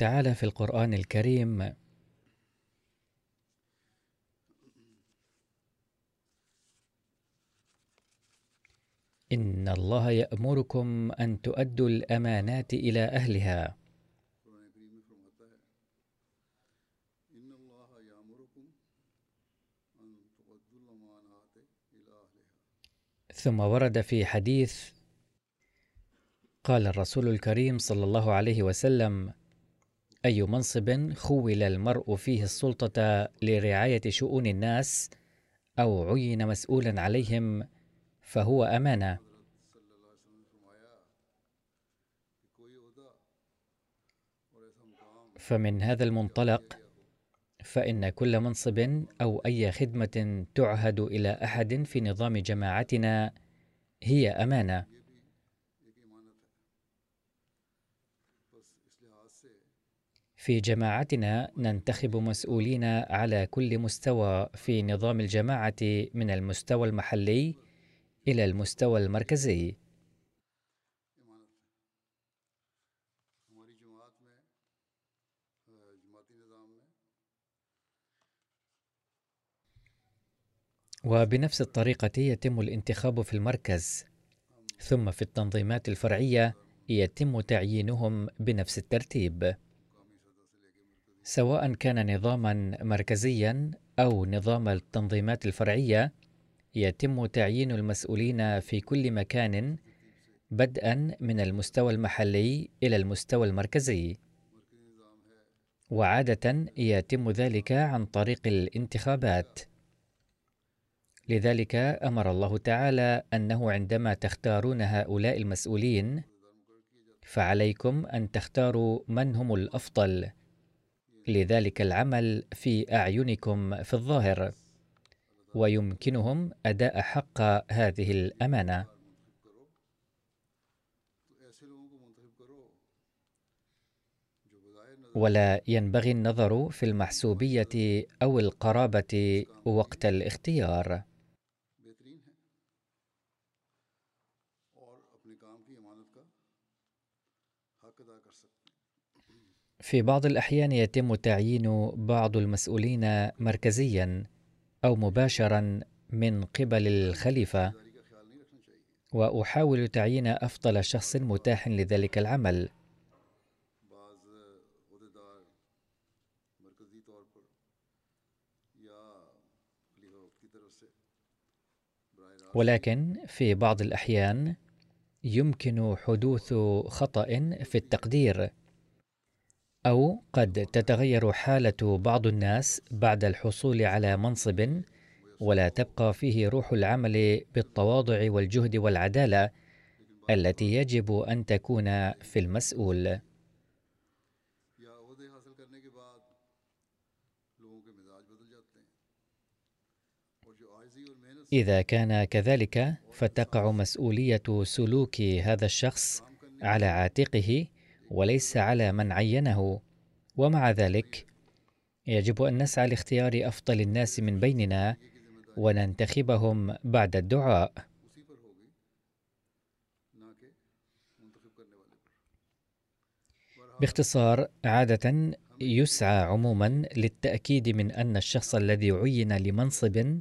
تعالى في القرآن الكريم. إن الله يأمركم أن تؤدوا الأمانات إلى أهلها. ثم ورد في حديث قال الرسول الكريم صلى الله عليه وسلم أي منصب خول المرء فيه السلطة لرعاية شؤون الناس أو عين مسؤولا عليهم فهو أمانة. فمن هذا المنطلق فإن كل منصب أو أي خدمة تعهد إلى أحد في نظام جماعتنا هي أمانة. في جماعتنا ننتخب مسؤولين على كل مستوى في نظام الجماعة من المستوى المحلي إلى المستوى المركزي. وبنفس الطريقة يتم الانتخاب في المركز ثم في التنظيمات الفرعية يتم تعيينهم بنفس الترتيب. سواء كان نظاما مركزيا أو نظام التنظيمات الفرعية يتم تعيين المسؤولين في كل مكان بدءا من المستوى المحلي إلى المستوى المركزي. وعادة يتم ذلك عن طريق الانتخابات. لذلك أمر الله تعالى أنه عندما تختارون هؤلاء المسؤولين فعليكم أن تختاروا من هم الأفضل. لذلك العمل في أعينكم في الظاهر ويمكنهم أداء حق هذه الأمانة. ولا ينبغي النظر في المحسوبية أو القرابة وقت الاختيار. في بعض الأحيان يتم تعيين بعض المسؤولين مركزيا أو مباشرا من قبل الخليفة. وأحاول تعيين أفضل شخص متاح لذلك العمل. ولكن في بعض الأحيان يمكن حدوث خطأ في التقدير. أو قد تتغير حالة بعض الناس بعد الحصول على منصب ولا تبقى فيه روح العمل بالتواضع والجهد والعدالة التي يجب أن تكون في المسؤول. إذا كان كذلك فتقع مسؤولية سلوك هذا الشخص على عاتقه وليس على من عينه. ومع ذلك يجب أن نسعى لاختيار أفضل الناس من بيننا وننتخبهم بعد الدعاء. باختصار عادة يسعى عموما للتأكيد من أن الشخص الذي عين لمنصب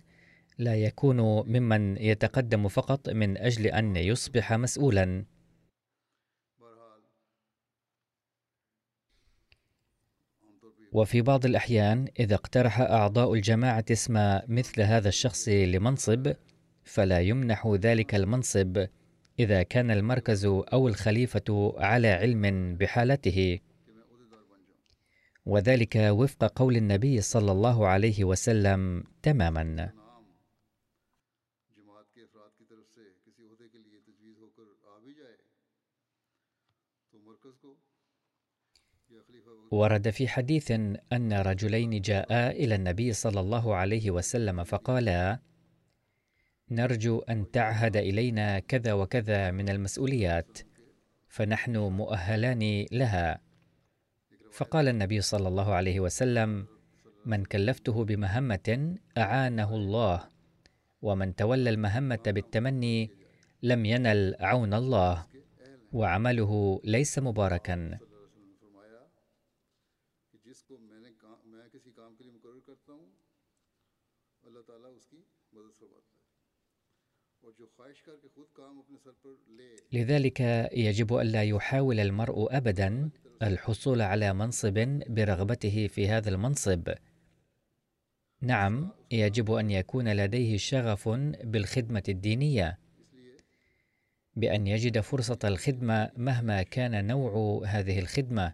لا يكون ممن يتقدم فقط من أجل أن يصبح مسؤولا. وفي بعض الأحيان إذا اقترح أعضاء الجماعة اسم مثل هذا الشخص لمنصب فلا يمنح ذلك المنصب إذا كان المركز أو الخليفة على علم بحالته. وذلك وفق قول النبي صلى الله عليه وسلم تماما. ورد في حديث أن رجلين جاءا إلى النبي صلى الله عليه وسلم فقالا نرجو أن تعهد إلينا كذا وكذا من المسؤوليات فنحن مؤهلان لها. فقال النبي صلى الله عليه وسلم من كلفته بمهمة أعانه الله ومن تولى المهمة بالتمني لم ينل عون الله وعمله ليس مباركا. لذلك يجب ألا يحاول المرء أبدا الحصول على منصب برغبته في هذا المنصب. نعم يجب أن يكون لديه شغف بالخدمة الدينية. بأن يجد فرصة الخدمة مهما كان نوع هذه الخدمة.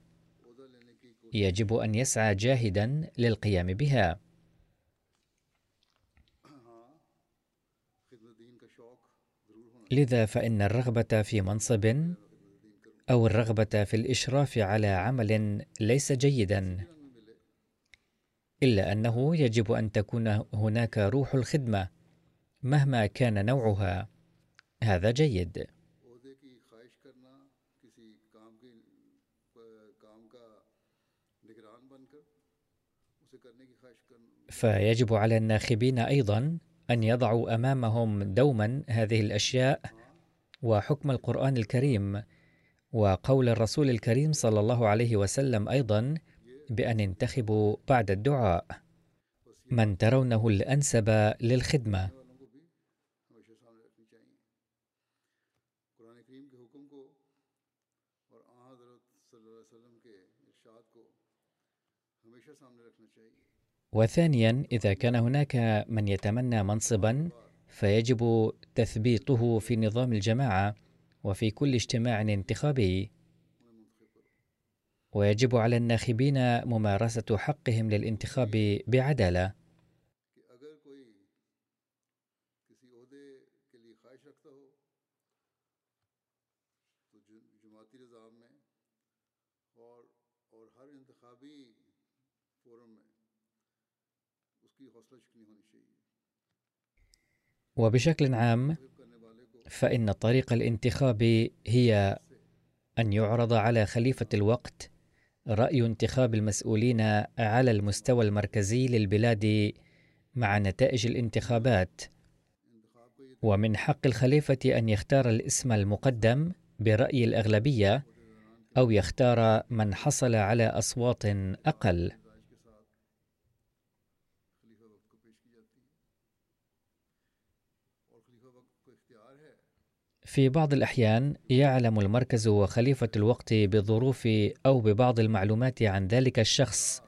يجب أن يسعى جاهدا للقيام بها. لذا فإن الرغبة في منصب أو الرغبة في الإشراف على عمل ليس جيدا إلا أنه يجب أن تكون هناك روح الخدمة مهما كان نوعها. هذا جيد. فيجب على الناخبين أيضا أن يضعوا أمامهم دوما هذه الأشياء وحكم القرآن الكريم وقول الرسول الكريم صلى الله عليه وسلم أيضا بأن انتخبوا بعد الدعاء. من ترونه الأنسب للخدمة. وثانيا إذا كان هناك من يتمنى منصبا فيجب تثبيته في نظام الجماعة وفي كل اجتماع انتخابي. ويجب على الناخبين ممارسة حقهم للانتخاب بعدالة. وبشكل عام فإن طريق الانتخاب هي أن يعرض على خليفة الوقت رأي انتخاب المسؤولين على المستوى المركزي للبلاد مع نتائج الانتخابات. ومن حق الخليفة أن يختار الاسم المقدم برأي الأغلبية أو يختار من حصل على أصوات أقل. في بعض الأحيان يعلم المركز وخليفة الوقت بظروف أو ببعض المعلومات عن ذلك الشخص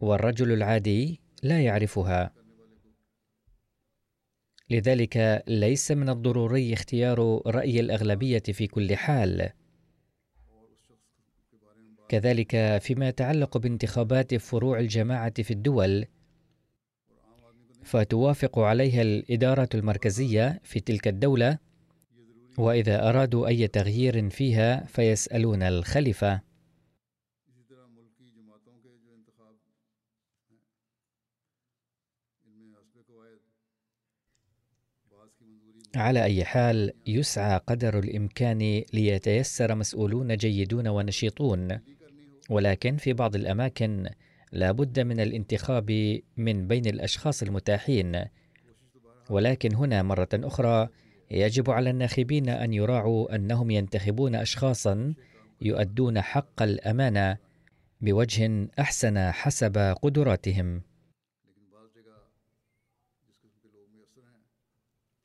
والرجل العادي لا يعرفها. لذلك ليس من الضروري اختيار رأي الأغلبية في كل حال. كذلك فيما يتعلق بانتخابات فروع الجماعة في الدول فتوافق عليها الإدارة المركزية في تلك الدولة وإذا أرادوا أي تغيير فيها فيسألون الخليفة. على أي حال يسعى قدر الإمكان ليتيسر مسؤولون جيدون ونشيطون. ولكن في بعض الأماكن لا بد من الانتخاب من بين الأشخاص المتاحين. ولكن هنا مرة أخرى يجب على الناخبين أن يراعوا أنهم ينتخبون اشخاصا يؤدون حق الأمانة بوجه أحسن حسب قدراتهم.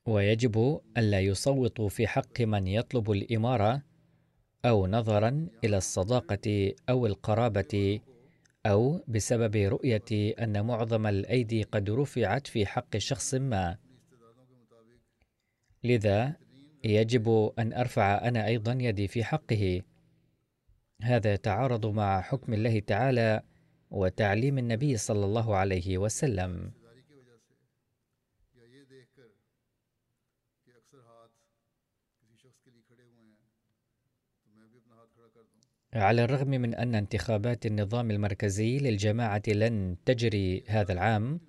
ويجب ألا يصوتوا في حق من يطلب الإمارة أو نظرا إلى الصداقة أو القرابة أو بسبب رؤية أن معظم الأيدي قد رفعت في حق شخص ما. لذا يجب أن أرفع أنا أيضا يدي في حقه. هذا يتعارض مع حكم الله تعالى وتعليم النبي صلى الله عليه وسلم. على الرغم من أن انتخابات النظام المركزي للجماعة لن تجري هذا العام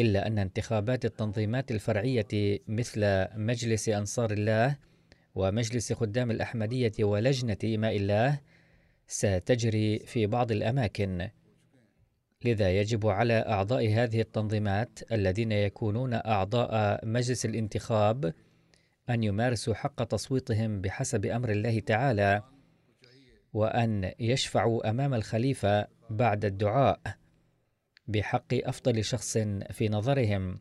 إلا أن انتخابات التنظيمات الفرعية مثل مجلس أنصار الله ومجلس خدام الأحمدية ولجنة اماء الله ستجري في بعض الأماكن. لذا يجب على أعضاء هذه التنظيمات الذين يكونون أعضاء مجلس الانتخاب أن يمارسوا حق تصويتهم بحسب أمر الله تعالى وأن يشفعوا أمام الخليفة بعد الدعاء. بحق أفضل شخص في نظرهم.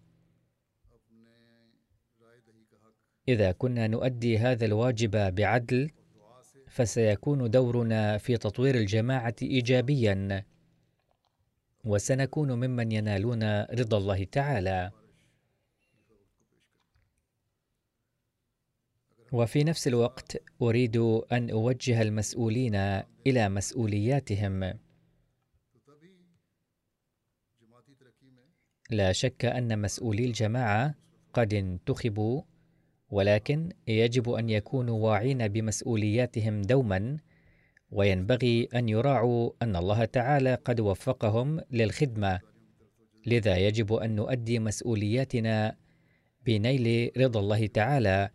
إذا كنا نؤدي هذا الواجب بعدل فسيكون دورنا في تطوير الجماعة ايجابيا وسنكون ممن ينالون رضا الله تعالى. وفي نفس الوقت أريد أن أوجه المسؤولين إلى مسؤولياتهم. لا شك أن مسؤولي الجماعة قد انتخبوا ولكن يجب أن يكونوا واعين بمسؤولياتهم دوما وينبغي أن يراعوا أن الله تعالى قد وفقهم للخدمة. لذا يجب أن نؤدي مسؤولياتنا بنيل رضا الله تعالى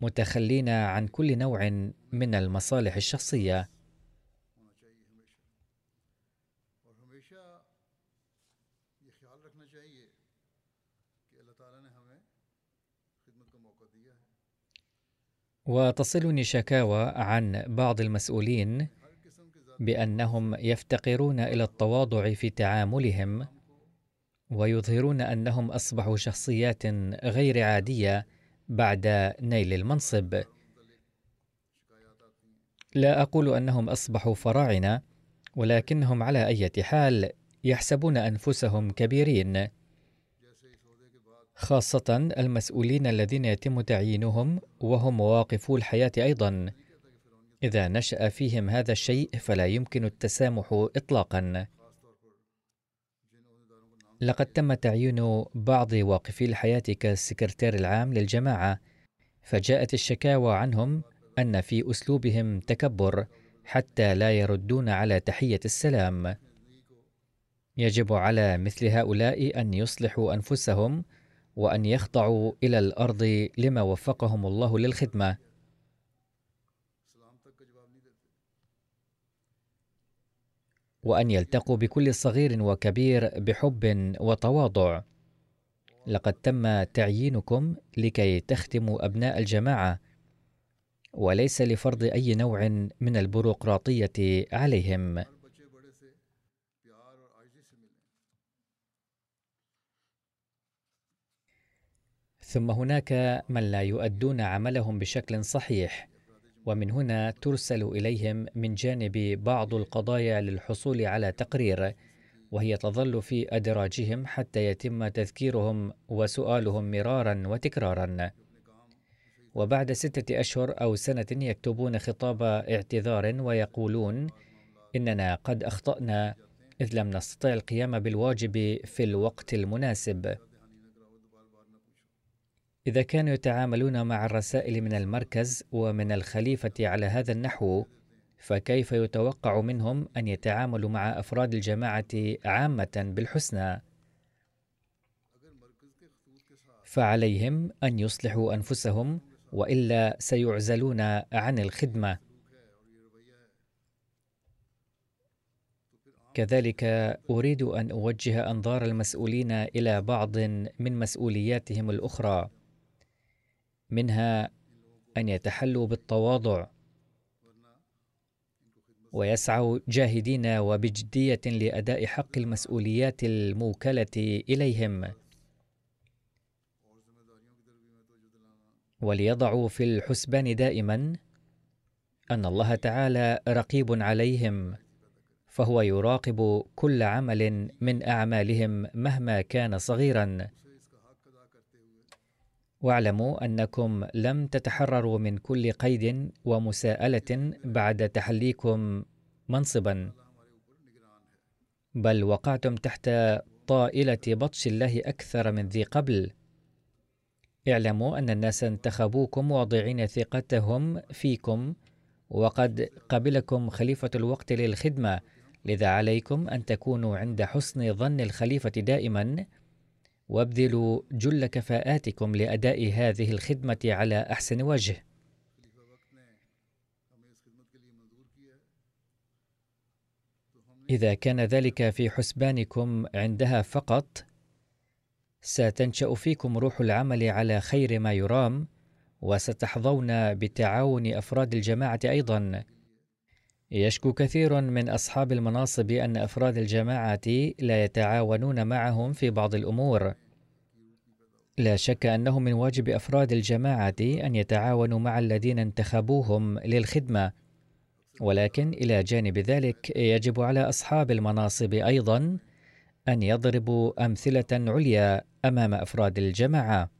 متخلين عن كل نوع من المصالح الشخصية. وتصلني شكاوى عن بعض المسؤولين بأنهم يفتقرون إلى التواضع في تعاملهم ويظهرون أنهم أصبحوا شخصيات غير عادية بعد نيل المنصب. لا أقول أنهم أصبحوا فراعنة ولكنهم على أي حال يحسبون أنفسهم كبيرين. خاصة المسؤولين الذين يتم تعيينهم وهم مواقفو الحياة أيضا. إذا نشأ فيهم هذا الشيء فلا يمكن التسامح اطلاقا. لقد تم تعيين بعض واقفي الحياة كالسكرتير العام للجماعة فجاءت الشكاوى عنهم أن في أسلوبهم تكبر حتى لا يردون على تحية السلام. يجب على مثل هؤلاء أن يصلحوا أنفسهم وأن يخضعوا إلى الأرض لما وفقهم الله للخدمة. وأن يلتقوا بكل صغير وكبير بحب وتواضع. لقد تم تعيينكم لكي تخدموا أبناء الجماعة وليس لفرض أي نوع من البيروقراطية عليهم. ثم هناك من لا يؤدون عملهم بشكل صحيح ومن هنا ترسل إليهم من جانب بعض القضايا للحصول على تقرير وهي تظل في أدراجهم حتى يتم تذكيرهم وسؤالهم مرارا وتكرارا. وبعد ستة أشهر أو سنة يكتبون خطاب اعتذار ويقولون إننا قد أخطأنا إذ لم نستطع القيام بالواجب في الوقت المناسب. إذا كانوا يتعاملون مع الرسائل من المركز ومن الخليفة على هذا النحو فكيف يتوقع منهم أن يتعاملوا مع أفراد الجماعة عامة بالحسنى؟ فعليهم أن يصلحوا أنفسهم وإلا سيعزلون عن الخدمة كذلك أريد أن أوجه أنظار المسؤولين إلى بعض من مسؤولياتهم الأخرى منها أن يتحلوا بالتواضع ويسعوا جاهدين وبجدية لأداء حق المسؤوليات الموكلة إليهم. وليضعوا في الحسبان دائما أن الله تعالى رقيب عليهم فهو يراقب كل عمل من أعمالهم مهما كان صغيرا. واعلموا أنكم لم تتحرروا من كل قيد ومساءلة بعد تحليكم منصبا. بل وقعتم تحت طائلة بطش الله أكثر من ذي قبل. اعلموا أن الناس انتخبوكم واضعين ثقتهم فيكم وقد قبلكم خليفة الوقت للخدمة لذا عليكم أن تكونوا عند حسن ظن الخليفة دائما. وابذلوا جل كفاءاتكم لأداء هذه الخدمة على أحسن وجه. إذا كان ذلك في حسبانكم عندها فقط ستنشأ فيكم روح العمل على خير ما يرام وستحظون بتعاون أفراد الجماعة أيضا. يشكو كثير من أصحاب المناصب أن أفراد الجماعة لا يتعاونون معهم في بعض الأمور. لا شك أنه من واجب أفراد الجماعة أن يتعاونوا مع الذين انتخبوهم للخدمة. ولكن إلى جانب ذلك يجب على أصحاب المناصب أيضا أن يضربوا أمثلة عليا أمام أفراد الجماعة.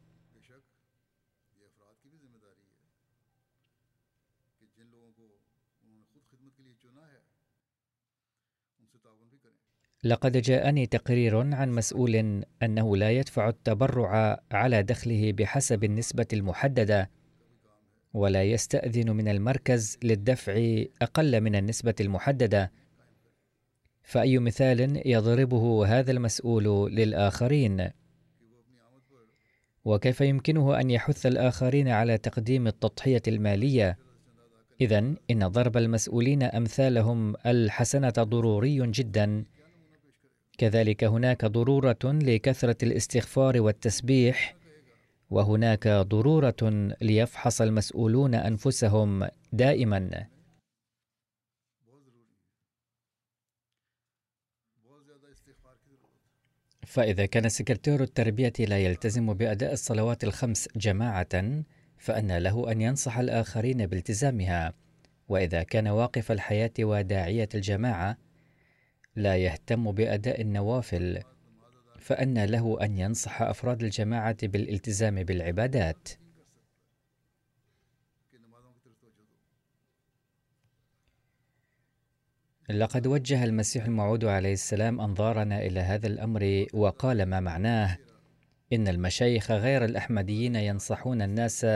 لقد جاءني تقرير عن مسؤول أنه لا يدفع التبرع على دخله بحسب النسبة المحددة ولا يستأذن من المركز للدفع أقل من النسبة المحددة. فأي مثال يضربه هذا المسؤول للآخرين؟ وكيف يمكنه أن يحث الآخرين على تقديم التضحية المالية؟ اذا إن ضرب المسؤولين أمثالهم الحسنة ضروري جدا. كذلك هناك ضرورة لكثرة الاستغفار والتسبيح وهناك ضرورة ليفحص المسؤولون أنفسهم دائما. فإذا كان سكرتير التربية لا يلتزم بأداء الصلوات الخمس جماعة فأن له أن ينصح الآخرين بالتزامها. وإذا كان واقف الحياة وداعية الجماعة لا يهتم بأداء النوافل فأن له أن ينصح أفراد الجماعة بالالتزام بالعبادات. لقد وجه المسيح الموعود عليه السلام أنظارنا إلى هذا الأمر وقال ما معناه إن المشايخ غير الأحمديين ينصحون الناس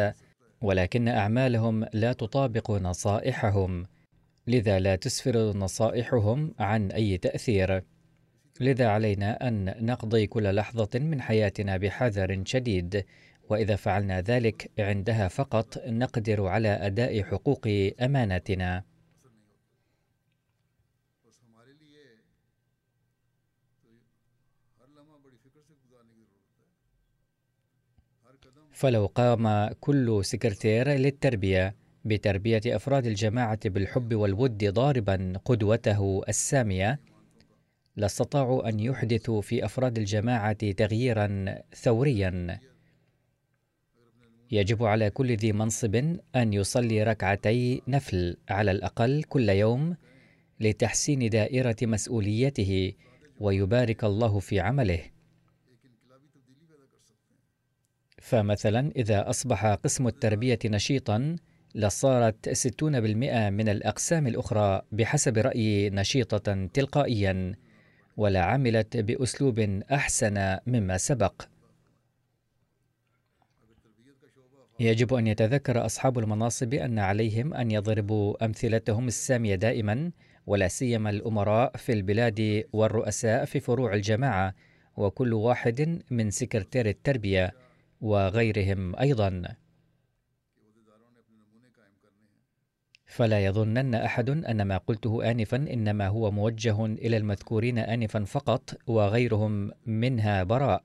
ولكن أعمالهم لا تطابق نصائحهم. لذا لا تسفر نصائحهم عن أي تأثير. لذا علينا أن نقضي كل لحظة من حياتنا بحذر شديد وإذا فعلنا ذلك عندها فقط نقدر على أداء حقوق امانتنا فلو قام كل سكرتير للتربية بتربية أفراد الجماعة بالحب والود ضاربا قدوته السامية. لاستطاعوا أن يحدثوا في أفراد الجماعة تغييرا ثوريا. يجب على كل ذي منصب أن يصلي ركعتي نفل على الأقل كل يوم لتحسين دائرة مسؤوليته ويبارك الله في عمله. فمثلا إذا أصبح قسم التربية نشيطا لصارت 60% من الأقسام الأخرى بحسب رأيي نشيطة تلقائيا ولا عملت بأسلوب أحسن مما سبق. يجب أن يتذكر أصحاب المناصب أن عليهم أن يضربوا أمثلتهم السامية دائما ولا سيما الأمراء في البلاد والرؤساء في فروع الجماعة وكل واحد من سكرتير التربية وغيرهم أيضا. فلا يظنن أحد أن ما قلته انفا إنما هو موجه إلى المذكورين انفا فقط وغيرهم منها براء.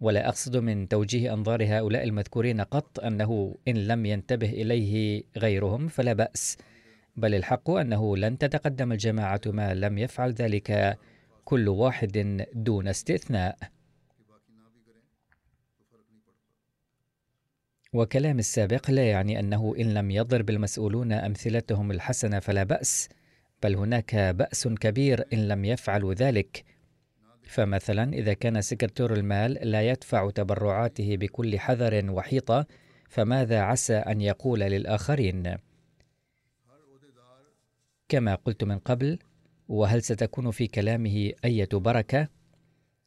ولا أقصد من توجيه أنظار هؤلاء المذكورين قط أنه إن لم ينتبه إليه غيرهم فلا بأس بل الحق أنه لن تتقدم الجماعة ما لم يفعل ذلك كل واحد دون استثناء. وكلام السابق لا يعني أنه إن لم يضرب المسؤولون أمثلتهم الحسنة فلا بأس بل هناك بأس كبير إن لم يفعلوا ذلك. فمثلا إذا كان سكرتير المال لا يدفع تبرعاته بكل حذر وحيطة فماذا عسى أن يقول للآخرين؟ كما قلت من قبل وهل ستكون في كلامه إيه بركة؟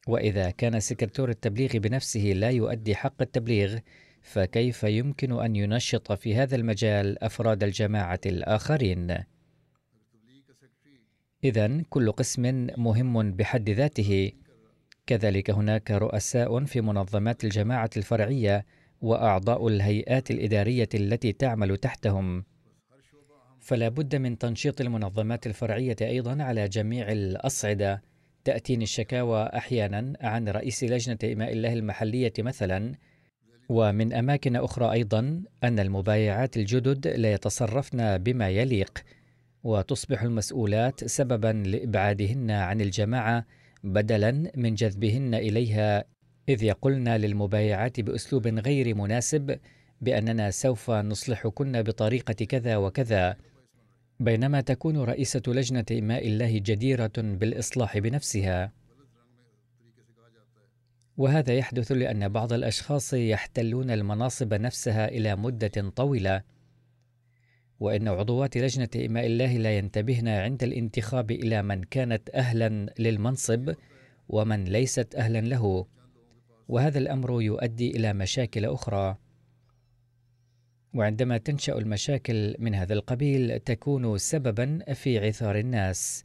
وإذا كان سكرتير التبليغ بنفسه لا يؤدي حق التبليغ فكيف يمكن أن ينشط في هذا المجال أفراد الجماعة الآخرين؟ إذا كل قسم مهم بحد ذاته. كذلك هناك رؤساء في منظمات الجماعة الفرعية وأعضاء الهيئات الإدارية التي تعمل تحتهم. فلا بد من تنشيط المنظمات الفرعية أيضا على جميع الأصعدة. تأتيني الشكاوى أحيانا عن رئيس لجنة إماء الله المحلية مثلا ومن أماكن أخرى أيضا أن المبايعات الجدد لا يتصرفن بما يليق وتصبح المسؤولات سببا لإبعادهن عن الجماعة بدلا من جذبهن إليها إذ يقولن للمبايعات بأسلوب غير مناسب بأننا سوف نصلحكن بطريقة كذا وكذا. بينما تكون رئيسة لجنة اماء الله جديرة بالإصلاح بنفسها. وهذا يحدث لأن بعض الأشخاص يحتلون المناصب نفسها إلى مدة طويلة. وإن عضوات لجنة اماء الله لا ينتبهن عند الانتخاب إلى من كانت أهلا للمنصب ومن ليست أهلا له. وهذا الأمر يؤدي إلى مشاكل أخرى. وعندما تنشأ المشاكل من هذا القبيل تكون سببا في عثار الناس.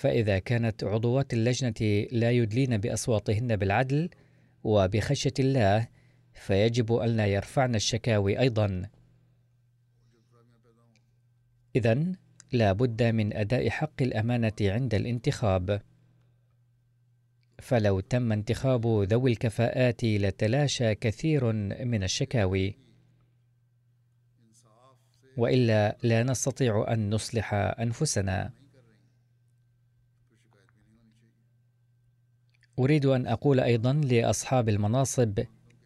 فإذا كانت عضوات اللجنة لا يدلين بأصواتهن بالعدل وبخشية الله فيجب أن لا يرفعن الشكاوي أيضا. إذا لا بد من أداء حق الأمانة عند الانتخاب. فلو تم انتخاب ذوي الكفاءات لتلاشى كثير من الشكاوي. وإلا لا نستطيع أن نصلح أنفسنا. أريد أن أقول أيضا لأصحاب المناصب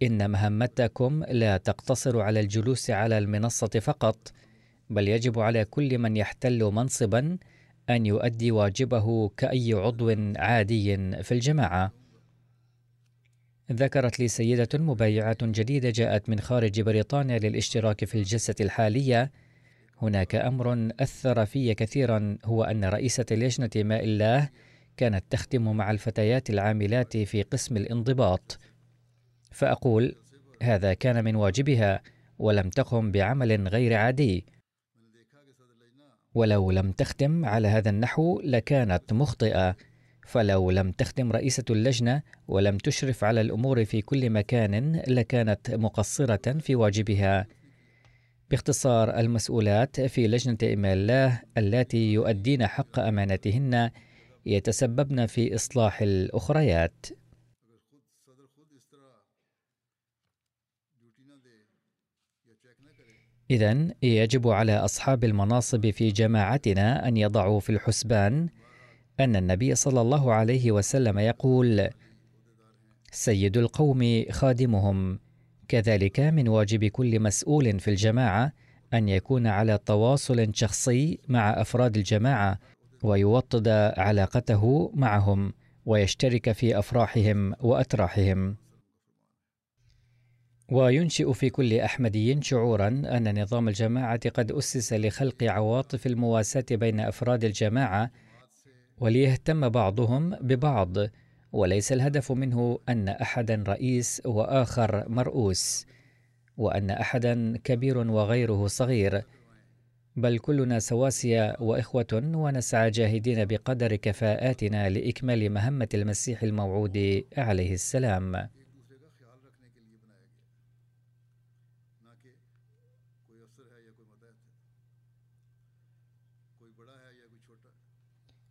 إن مهمتكم لا تقتصر على الجلوس على المنصة فقط، بل يجب على كل من يحتل منصبا أن يؤدي واجبه كأي عضو عادي في الجماعة. ذكرت لي سيدة مبايعة جديدة جاءت من خارج بريطانيا للاشتراك في الجلسة الحالية هناك أمر أثر في كثيرا هو أن رئيسة لجنة ماء الله كانت تخدم مع الفتيات العاملات في قسم الانضباط. فأقول هذا كان من واجبها ولم تقم بعمل غير عادي. ولو لم تختم على هذا النحو لكانت مخطئة. فلو لم تخدم رئيسة اللجنة ولم تشرف على الأمور في كل مكان لكانت مقصرة في واجبها. باختصار المسؤولات في لجنة ايميل الله اللاتي يؤدين حق أمانتهن يتسببن في إصلاح الأخريات. إذا يجب على أصحاب المناصب في جماعتنا أن يضعوا في الحسبان أن النبي صلى الله عليه وسلم يقول: سيد القوم خادمهم، كذلك من واجب كل مسؤول في الجماعة أن يكون على تواصل شخصي مع أفراد الجماعة ويوطد علاقته معهم ويشترك في أفراحهم وأتراحهم. وينشئ في كل أحمدي شعورا أن نظام الجماعة قد أسس لخلق عواطف المواساة بين أفراد الجماعة وليهتم بعضهم ببعض وليس الهدف منه أن أحدا رئيس وآخر مرؤوس وأن أحدا كبير وغيره صغير. بل كلنا سواسية وإخوة ونسعى جاهدين بقدر كفاءاتنا لإكمال مهمة المسيح الموعود عليه السلام.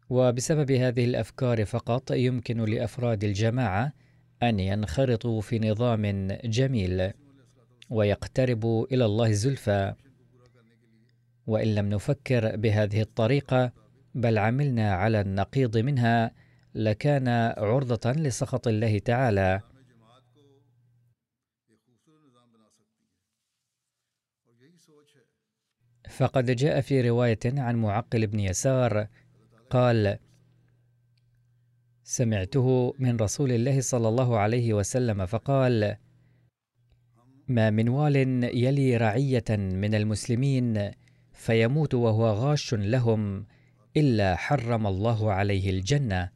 وبسبب هذه الأفكار فقط يمكن لأفراد الجماعة أن ينخرطوا في نظام جميل ويقتربوا إلى الله زلفى وإن لم نفكر بهذه الطريقة بل عملنا على النقيض منها لكان عرضة لسخط الله تعالى. فقد جاء في رواية عن معقل بن يسار قال سمعته من رسول الله صلى الله عليه وسلم فقال ما من وال يلي رعية من المسلمين فيموت وهو غاش لهم إلا حرم الله عليه الجنة.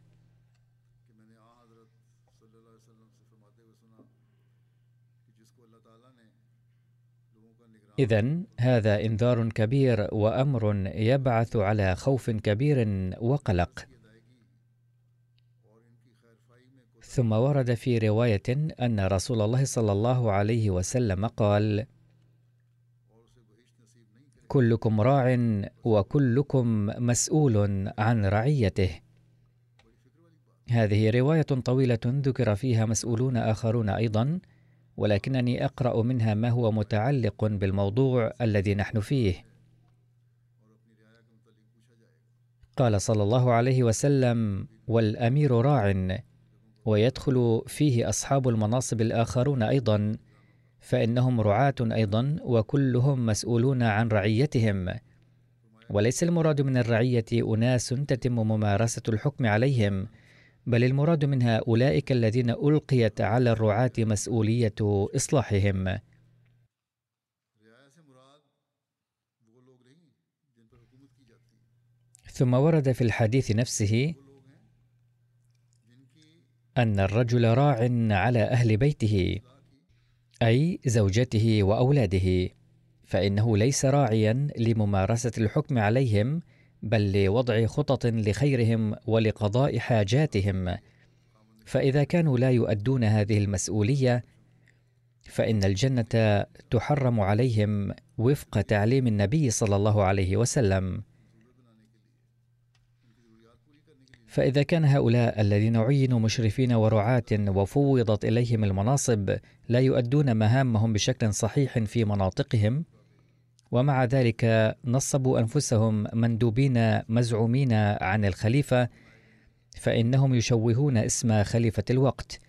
اذا هذا إنذار كبير وأمر يبعث على خوف كبير وقلق. ثم ورد في رواية أن رسول الله صلى الله عليه وسلم قال كلكم راع وكلكم مسؤول عن رعيته. هذه رواية طويلة ذكر فيها مسؤولون آخرون أيضا ولكنني أقرأ منها ما هو متعلق بالموضوع الذي نحن فيه. قال صلى الله عليه وسلم والأمير راع ويدخل فيه أصحاب المناصب الآخرون أيضا فإنهم رعاة أيضا وكلهم مسؤولون عن رعيتهم. وليس المراد من الرعية أناس تتم ممارسة الحكم عليهم بل المراد منها اولئك الذين ألقيت على الرعاة مسؤولية إصلاحهم. ثم ورد في الحديث نفسه أن الرجل راع على أهل بيته. أي زوجته وأولاده فإنه ليس راعيا لممارسة الحكم عليهم بل لوضع خطط لخيرهم ولقضاء حاجاتهم. فإذا كانوا لا يؤدون هذه المسؤولية فإن الجنة تحرم عليهم وفق تعليم النبي صلى الله عليه وسلم. فإذا كان هؤلاء الذين عينوا مشرفين ورعاة وفوضت إليهم المناصب لا يؤدون مهامهم بشكل صحيح في مناطقهم ومع ذلك نصبوا أنفسهم مندوبين مزعومين عن الخليفة فإنهم يشوهون اسم خليفة الوقت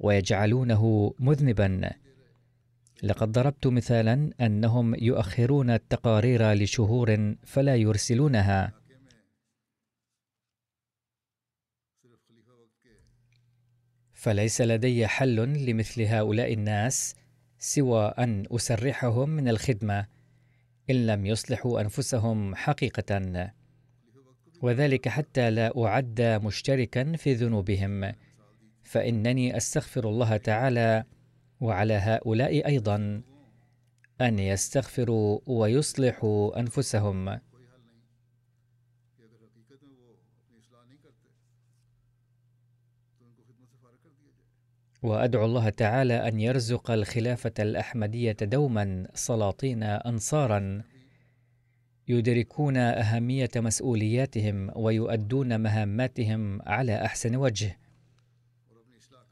ويجعلونه مذنبا. لقد ضربت مثالا أنهم يؤخرون التقارير لشهور فلا يرسلونها. فليس لدي حل لمثل هؤلاء الناس سوى أن أسرحهم من الخدمة إن لم يصلحوا أنفسهم حقيقة وذلك حتى لا أعد مشتركا في ذنوبهم. فإنني أستغفر الله تعالى وعلى هؤلاء أيضا أن يستغفروا ويصلحوا أنفسهم. وأدعو الله تعالى أن يرزق الخلافة الأحمدية دوما سلاطين انصارا يدركون أهمية مسؤولياتهم ويؤدون مهاماتهم على أحسن وجه.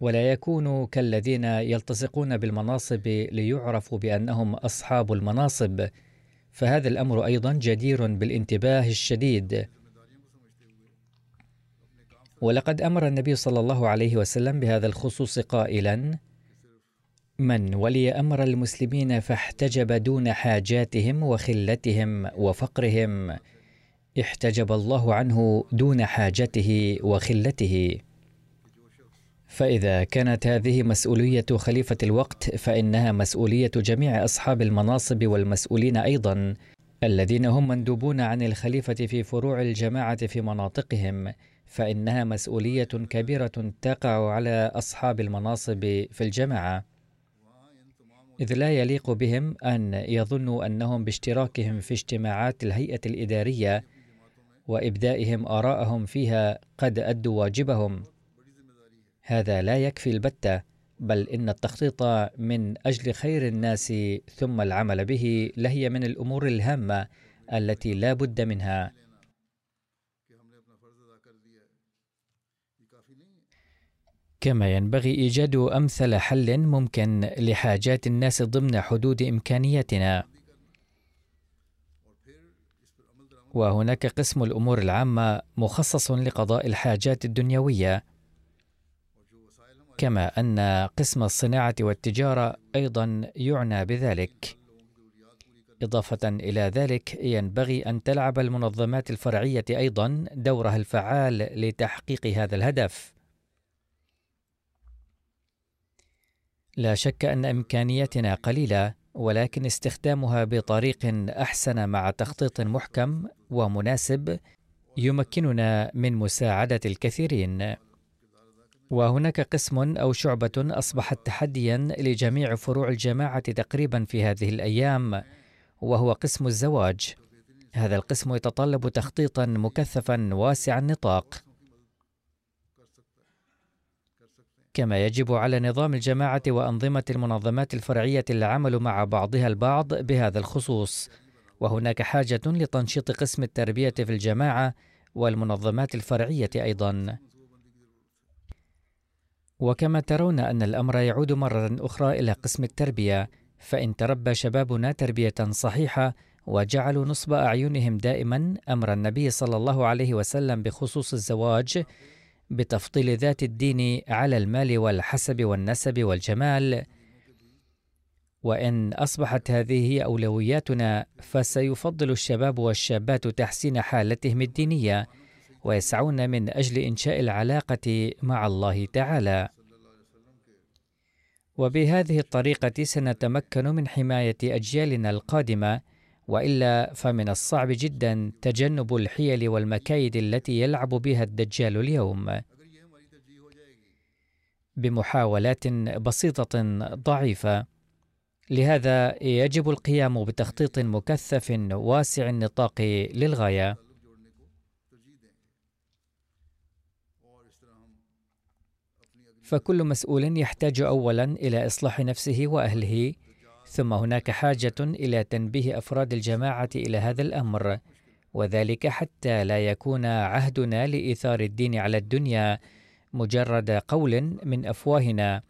ولا يكونوا كالذين يلتصقون بالمناصب ليعرفوا بأنهم أصحاب المناصب فهذا الأمر أيضا جدير بالانتباه الشديد. ولقد أمر النبي صلى الله عليه وسلم بهذا الخصوص قائلا من ولي أمر المسلمين فاحتجب دون حاجاتهم وخلتهم وفقرهم احتجب الله عنه دون حاجته وخلته. فإذا كانت هذه مسؤولية خليفة الوقت فإنها مسؤولية جميع أصحاب المناصب والمسؤولين أيضا الذين هم مندوبون عن الخليفة في فروع الجماعة في مناطقهم. فإنها مسؤولية كبيرة تقع على أصحاب المناصب في الجماعة. إذ لا يليق بهم أن يظنوا أنهم باشتراكهم في اجتماعات الهيئة الإدارية وإبدائهم آراءهم فيها قد أدوا واجبهم. هذا لا يكفي البتة بل إن التخطيط من أجل خير الناس ثم العمل به لهي من الأمور الهامة التي لا بد منها. كما ينبغي إيجاد أمثل حل ممكن لحاجات الناس ضمن حدود إمكانياتنا. وهناك قسم الأمور العامة مخصص لقضاء الحاجات الدنيوية. كما أن قسم الصناعة والتجارة أيضا يعنى بذلك. إضافة إلى ذلك ينبغي أن تلعب المنظمات الفرعية أيضا دورها الفعال لتحقيق هذا الهدف. لا شك أن إمكانياتنا قليلة ولكن استخدامها بطريق أحسن مع تخطيط محكم ومناسب يمكننا من مساعدة الكثيرين. وهناك قسم أو شعبة أصبحت تحديا لجميع فروع الجماعة تقريبا في هذه الأيام وهو قسم الزواج. هذا القسم يتطلب تخطيطا مكثفا واسع النطاق. كما يجب على نظام الجماعة وأنظمة المنظمات الفرعية العمل مع بعضها البعض بهذا الخصوص. وهناك حاجة لتنشيط قسم التربية في الجماعة والمنظمات الفرعية أيضا. وكما ترون أن الأمر يعود مرة أخرى إلى قسم التربية فإن تربى شبابنا تربية صحيحة وجعلوا نصب أعينهم دائما أمر النبي صلى الله عليه وسلم بخصوص الزواج بتفضيل ذات الدين على المال والحسب والنسب والجمال. وإن أصبحت هذه هي أولوياتنا فسيفضل الشباب والشابات تحسين حالتهم الدينية ويسعون من أجل إنشاء العلاقة مع الله تعالى. وبهذه الطريقة سنتمكن من حماية أجيالنا القادمة وإلا فمن الصعب جدا تجنب الحيل والمكايد التي يلعب بها الدجال اليوم. بمحاولات بسيطة ضعيفة. لهذا يجب القيام بتخطيط مكثف واسع النطاق للغاية. فكل مسؤول يحتاج اولا إلى إصلاح نفسه وأهله. ثم هناك حاجة إلى تنبيه أفراد الجماعة إلى هذا الأمر وذلك حتى لا يكون عهدنا لإيثار الدين على الدنيا مجرد قول من أفواهنا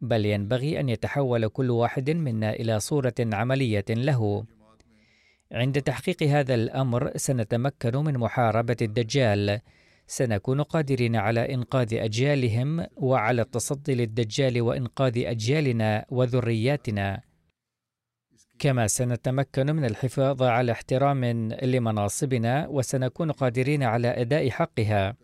بل ينبغي أن يتحول كل واحد منا إلى صورة عملية له. عند تحقيق هذا الأمر سنتمكن من محاربة الدجال سنكون قادرين على إنقاذ أجيالهم وعلى التصدي للدجال وإنقاذ أجيالنا وذرياتنا. كما سنتمكن من الحفاظ على احترام لمناصبنا وسنكون قادرين على أداء حقها.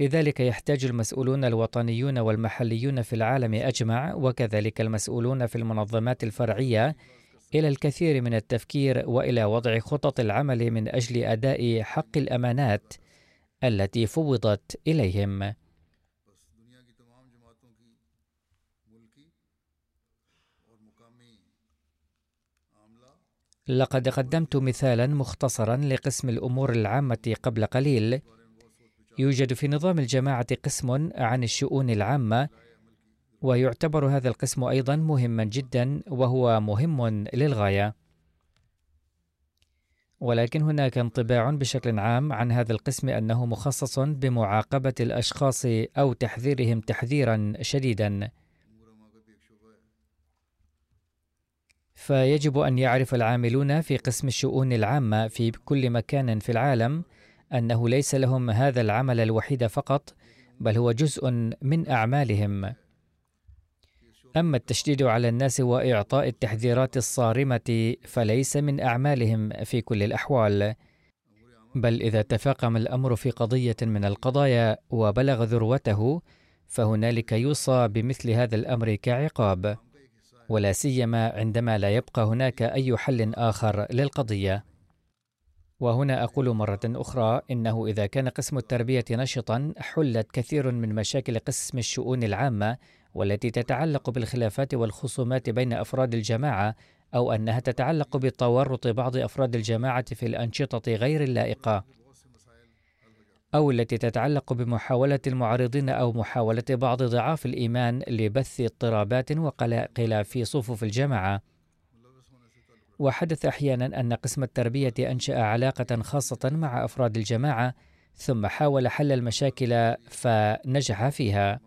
لذلك يحتاج المسؤولون الوطنيون والمحليون في العالم أجمع وكذلك المسؤولون في المنظمات الفرعية إلى الكثير من التفكير وإلى وضع خطط العمل من أجل أداء حق الأمانات التي فوضت إليهم. لقد قدمت مثالا مختصرا لقسم الأمور العامة قبل قليل. يوجد في نظام الجماعة قسم عن الشؤون العامة ويعتبر هذا القسم أيضا مهما جدا وهو مهم للغاية. ولكن هناك انطباع بشكل عام عن هذا القسم أنه مخصص بمعاقبة الأشخاص أو تحذيرهم تحذيرا شديدا. فيجب أن يعرف العاملون في قسم الشؤون العامة في كل مكان في العالم أنه ليس لهم هذا العمل الوحيد فقط بل هو جزء من أعمالهم. أما التشديد على الناس وإعطاء التحذيرات الصارمة فليس من أعمالهم في كل الأحوال. بل إذا تفاقم الأمر في قضية من القضايا وبلغ ذروته فهنالك يوصى بمثل هذا الأمر كعقاب. ولا سيما عندما لا يبقى هناك أي حل آخر للقضية. وهنا أقول مرة أخرى إنه إذا كان قسم التربية نشطا حلت كثير من مشاكل قسم الشؤون العامة والتي تتعلق بالخلافات والخصومات بين أفراد الجماعة أو أنها تتعلق بتورط بعض أفراد الجماعة في الأنشطة غير اللائقة. أو التي تتعلق بمحاولة المعارضين أو محاولة بعض ضعاف الإيمان لبث اضطرابات وقلاقل في صفوف الجماعة. وحدث أحيانا أن قسم التربية أنشأ علاقة خاصة مع أفراد الجماعة ثم حاول حل المشاكل فنجح فيها.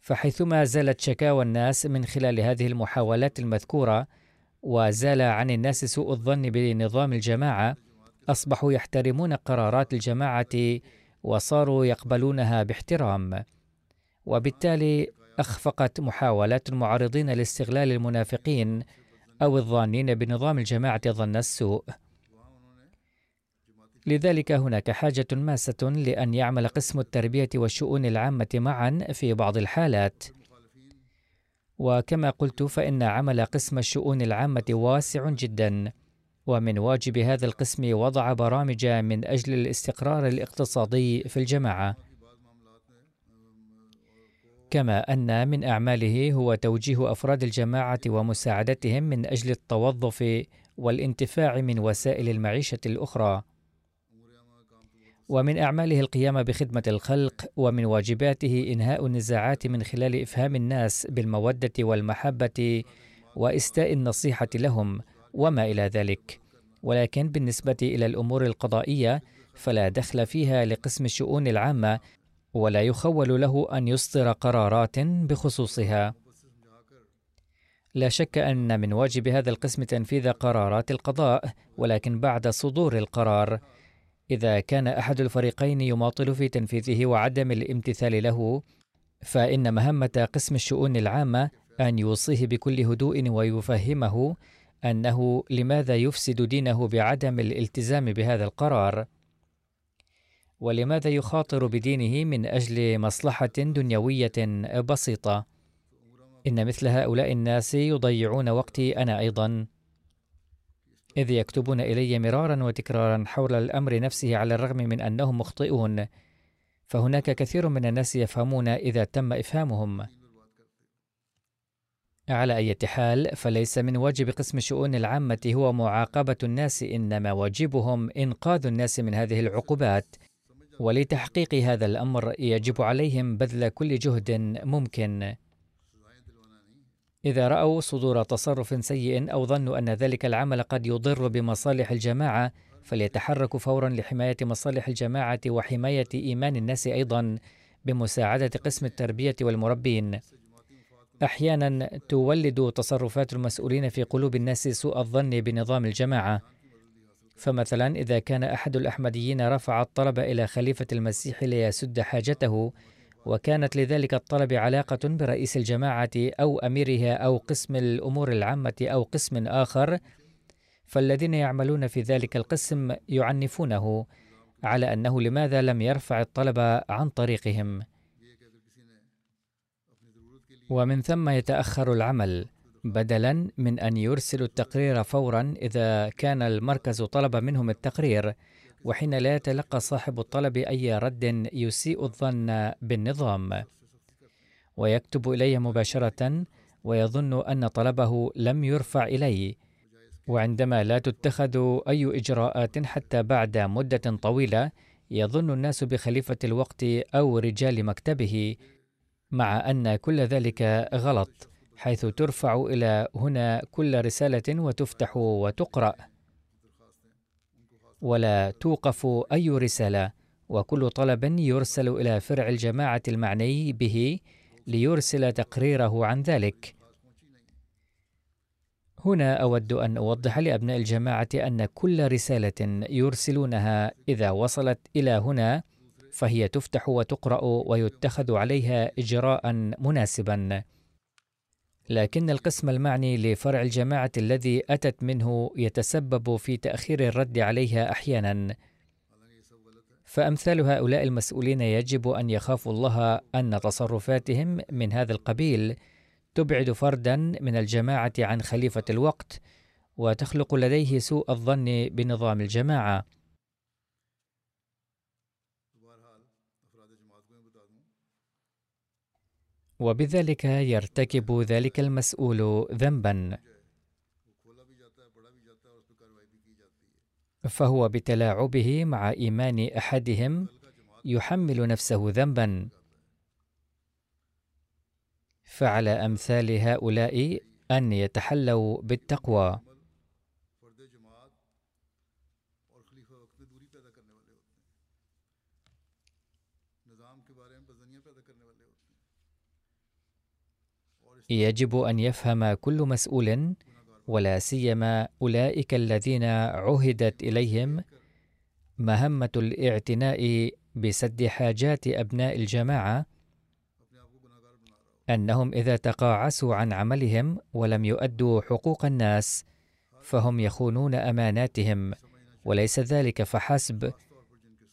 فحيثما زالت شكاوى الناس من خلال هذه المحاولات المذكورة وزال عن الناس سوء الظن بنظام الجماعة أصبحوا يحترمون قرارات الجماعة وصاروا يقبلونها باحترام. وبالتالي أخفقت محاولات المعارضين لاستغلال المنافقين أو الظانين بنظام الجماعة ظن السوء. لذلك هناك حاجة ماسة لأن يعمل قسم التربية والشؤون العامة معا في بعض الحالات. وكما قلت فإن عمل قسم الشؤون العامة واسع جدا. ومن واجب هذا القسم وضع برامج من أجل الاستقرار الاقتصادي في الجماعة. كما أن من أعماله هو توجيه أفراد الجماعة ومساعدتهم من أجل التوظف والانتفاع من وسائل المعيشة الأخرى. ومن أعماله القيام بخدمة الخلق ومن واجباته إنهاء النزاعات من خلال إفهام الناس بالمودة والمحبة وإستاء النصيحة لهم. وما إلى ذلك. ولكن بالنسبة إلى الأمور القضائية فلا دخل فيها لقسم الشؤون العامة ولا يخول له أن يصدر قرارات بخصوصها. لا شك أن من واجب هذا القسم تنفيذ قرارات القضاء ولكن بعد صدور القرار. إذا كان أحد الفريقين يماطل في تنفيذه وعدم الامتثال له فإن مهمة قسم الشؤون العامة أن يوصيه بكل هدوء ويفهمه أنه لماذا يفسد دينه بعدم الالتزام بهذا القرار؟ ولماذا يخاطر بدينه من أجل مصلحة دنيوية بسيطة؟ إن مثل هؤلاء الناس يضيعون وقتي أنا أيضا. إذ يكتبون إلي مرارا وتكرارا حول الأمر نفسه على الرغم من أنهم مخطئون. فهناك كثير من الناس يفهمون إذا تم إفهامهم. على أي حال فليس من واجب قسم الشؤون العامة هو معاقبة الناس إنما واجبهم إنقاذ الناس من هذه العقوبات ولتحقيق هذا الأمر يجب عليهم بذل كل جهد ممكن إذا رأوا صدور تصرف سيء أو ظنوا أن ذلك العمل قد يضر بمصالح الجماعة فليتحركوا فورا لحماية مصالح الجماعة وحماية إيمان الناس أيضا بمساعدة قسم التربية والمربين. أحيانا تولد تصرفات المسؤولين في قلوب الناس سوء الظن بنظام الجماعة. فمثلا إذا كان أحد الأحمديين رفع الطلب إلى خليفة المسيح ليسد حاجته وكانت لذلك الطلب علاقة برئيس الجماعة أو أميرها أو قسم الأمور العامة أو قسم آخر فالذين يعملون في ذلك القسم يعنفونه على أنه لماذا لم يرفع الطلب عن طريقهم ومن ثم يتأخر العمل بدلا من أن يرسلوا التقرير فورا إذا كان المركز طلب منهم التقرير وحين لا يتلقى صاحب الطلب أي رد يسيء الظن بالنظام. ويكتب إلي مباشرة ويظن أن طلبه لم يرفع إلي وعندما لا تتخذ أي إجراءات حتى بعد مدة طويلة يظن الناس بخليفة الوقت أو رجال مكتبه. مع أن كل ذلك غلط حيث ترفع إلى هنا كل رسالة وتفتح وتقرأ. ولا توقف أي رسالة وكل طلب يرسل إلى فرع الجماعة المعني به ليرسل تقريره عن ذلك. هنا أود أن أوضح لأبناء الجماعة أن كل رسالة يرسلونها إذا وصلت إلى هنا فهي تفتح وتقرأ ويتخذ عليها إجراء مناسبا. لكن القسم المعني لفرع الجماعة الذي أتت منه يتسبب في تأخير الرد عليها أحيانا. فأمثال هؤلاء المسؤولين يجب أن يخافوا الله أن تصرفاتهم من هذا القبيل. تبعد فردا من الجماعة عن خليفة الوقت وتخلق لديه سوء الظن بنظام الجماعة. وبذلك يرتكب ذلك المسؤول ذنبا. فهو بتلاعبه مع إيمان أحدهم يحمل نفسه ذنبا. فعلى أمثال هؤلاء أن يتحلوا بالتقوى. يجب أن يفهم كل مسؤول ولا سيما أولئك الذين عهدت إليهم مهمة الاعتناء بسد حاجات أبناء الجماعة أنهم إذا تقاعسوا عن عملهم ولم يؤدوا حقوق الناس فهم يخونون أماناتهم وليس ذلك فحسب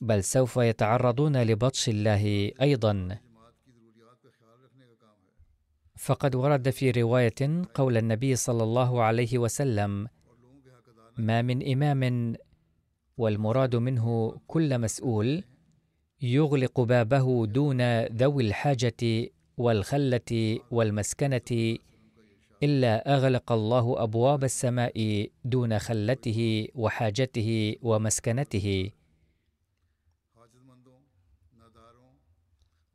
بل سوف يتعرضون لبطش الله أيضا. فقد ورد في رواية قول النبي صلى الله عليه وسلم ما من إمام والمراد منه كل مسؤول يغلق بابه دون ذوي الحاجة والخلة والمسكنة إلا أغلق الله أبواب السماء دون خلته وحاجته ومسكنته.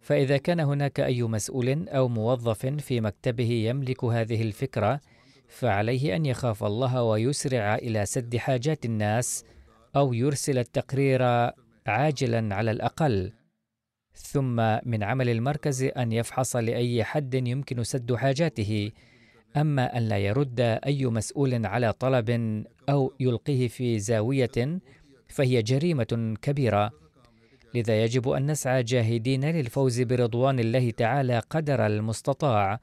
فإذا كان هناك أي مسؤول أو موظف في مكتبه يملك هذه الفكرة فعليه أن يخاف الله ويسرع إلى سد حاجات الناس أو يرسل التقرير عاجلا على الأقل. ثم من عمل المركز أن يفحص لأي حد يمكن سد حاجاته. أما أن لا يرد أي مسؤول على طلب أو يلقيه في زاوية فهي جريمة كبيرة. لذا يجب أن نسعى جاهدين للفوز برضوان الله تعالى قدر المستطاع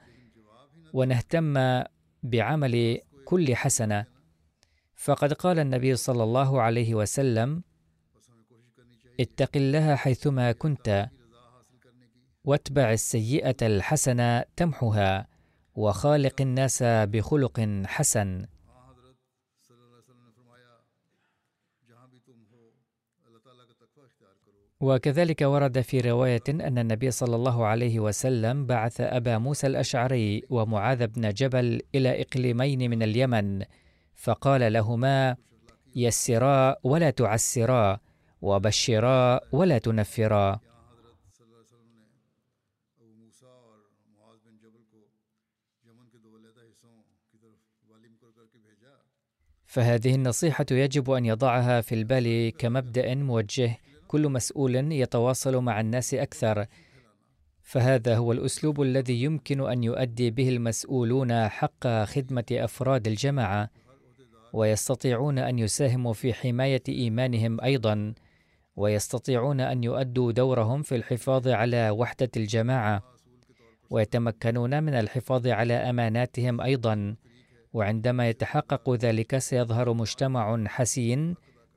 ونهتم بعمل كل حسنه فقد قال النبي صلى الله عليه وسلم اتق الله حيثما كنت واتبع السيئة الحسنة تمحها وخالق الناس بخلق حسن. وكذلك ورد في رواية أن النبي صلى الله عليه وسلم بعث أبا موسى الأشعري ومعاذ بن جبل إلى إقليمين من اليمن فقال لهما يسرا ولا تعسرا وبشرا ولا تنفرا. فهذه النصيحة يجب أن يضعها في البال كمبدأ موجه كل مسؤول يتواصل مع الناس أكثر. فهذا هو الأسلوب الذي يمكن أن يؤدي به المسؤولون حق خدمة أفراد الجماعة ويستطيعون أن يساهموا في حماية إيمانهم أيضا ويستطيعون أن يؤدوا دورهم في الحفاظ على وحدة الجماعة ويتمكنون من الحفاظ على أماناتهم أيضا. وعندما يتحقق ذلك سيظهر مجتمع حسين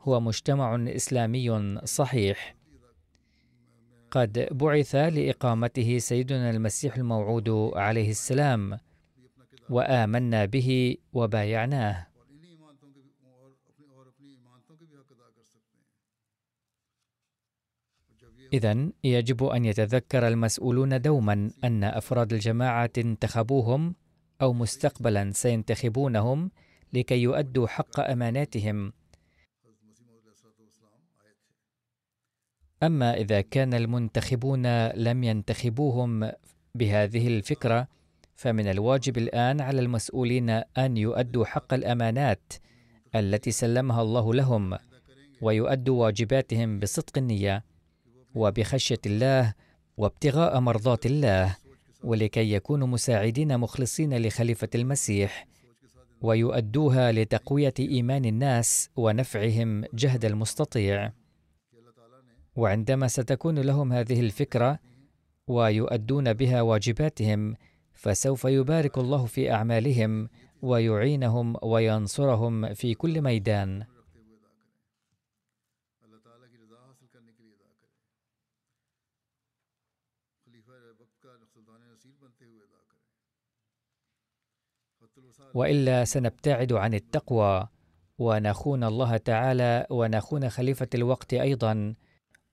هو مجتمع إسلامي صحيح. قد بعث لإقامته سيدنا المسيح الموعود عليه السلام وآمنا به وبايعناه. اذا يجب أن يتذكر المسؤولون دوما أن أفراد الجماعة انتخبوهم أو مستقبلا سينتخبونهم لكي يؤدوا حق أماناتهم. أما إذا كان المنتخبون لم ينتخبوهم بهذه الفكرة فمن الواجب الآن على المسؤولين أن يؤدوا حق الأمانات التي سلمها الله لهم ويؤدوا واجباتهم بصدق النية وبخشية الله وابتغاء مرضات الله ولكي يكونوا مساعدين مخلصين لخليفة المسيح ويؤدوها لتقوية إيمان الناس ونفعهم جهد المستطيع. وعندما ستكون لهم هذه الفكرة ويؤدون بها واجباتهم فسوف يبارك الله في أعمالهم ويعينهم وينصرهم في كل ميدان. وإلا سنبتعد عن التقوى ونخون الله تعالى ونخون خليفة الوقت أيضا.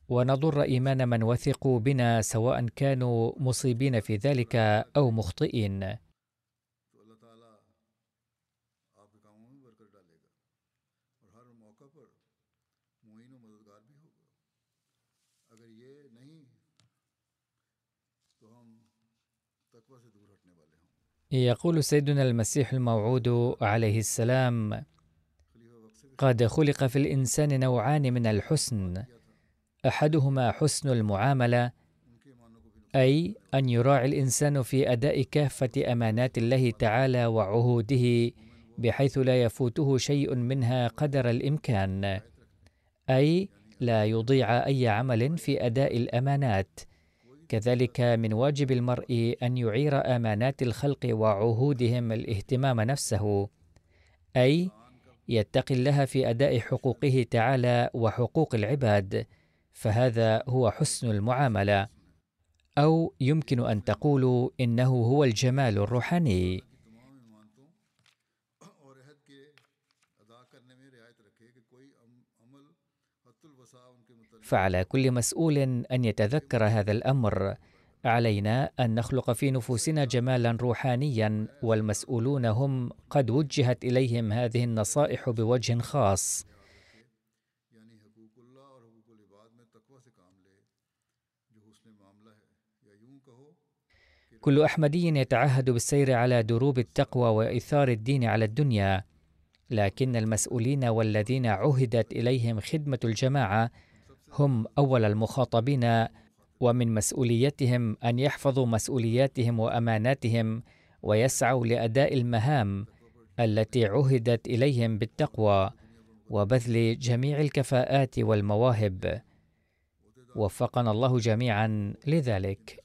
ونضر إيمان من وثقوا بنا سواء كانوا مصيبين في ذلك أو مخطئين. يقول سيدنا المسيح الموعود عليه السلام قد خلق في الإنسان نوعان من الحسن أحدهما حسن المعاملة أي أن يراعي الإنسان في أداء كافة أمانات الله تعالى وعهوده بحيث لا يفوته شيء منها قدر الإمكان أي لا يضيع أي عمل في أداء الأمانات. كذلك من واجب المرء أن يعير أمانات الخلق وعهودهم الاهتمام نفسه أي يتقي الله في أداء حقوقه تعالى وحقوق العباد. فهذا هو حسن المعاملة. أو يمكن أن تقولوا إنه هو الجمال الروحاني. فعلى كل مسؤول أن يتذكر هذا الأمر. علينا أن نخلق في نفوسنا جمالا روحانيا والمسؤولون هم قد وجهت إليهم هذه النصائح بوجه خاص. كل أحمدي يتعهد بالسير على دروب التقوى وإيثار الدين على الدنيا لكن المسؤولين والذين عهدت إليهم خدمة الجماعة هم أول المخاطبين ومن مسؤوليتهم أن يحفظوا مسؤولياتهم وأماناتهم ويسعوا لأداء المهام التي عهدت إليهم بالتقوى وبذل جميع الكفاءات والمواهب. وفقنا الله جميعا لذلك.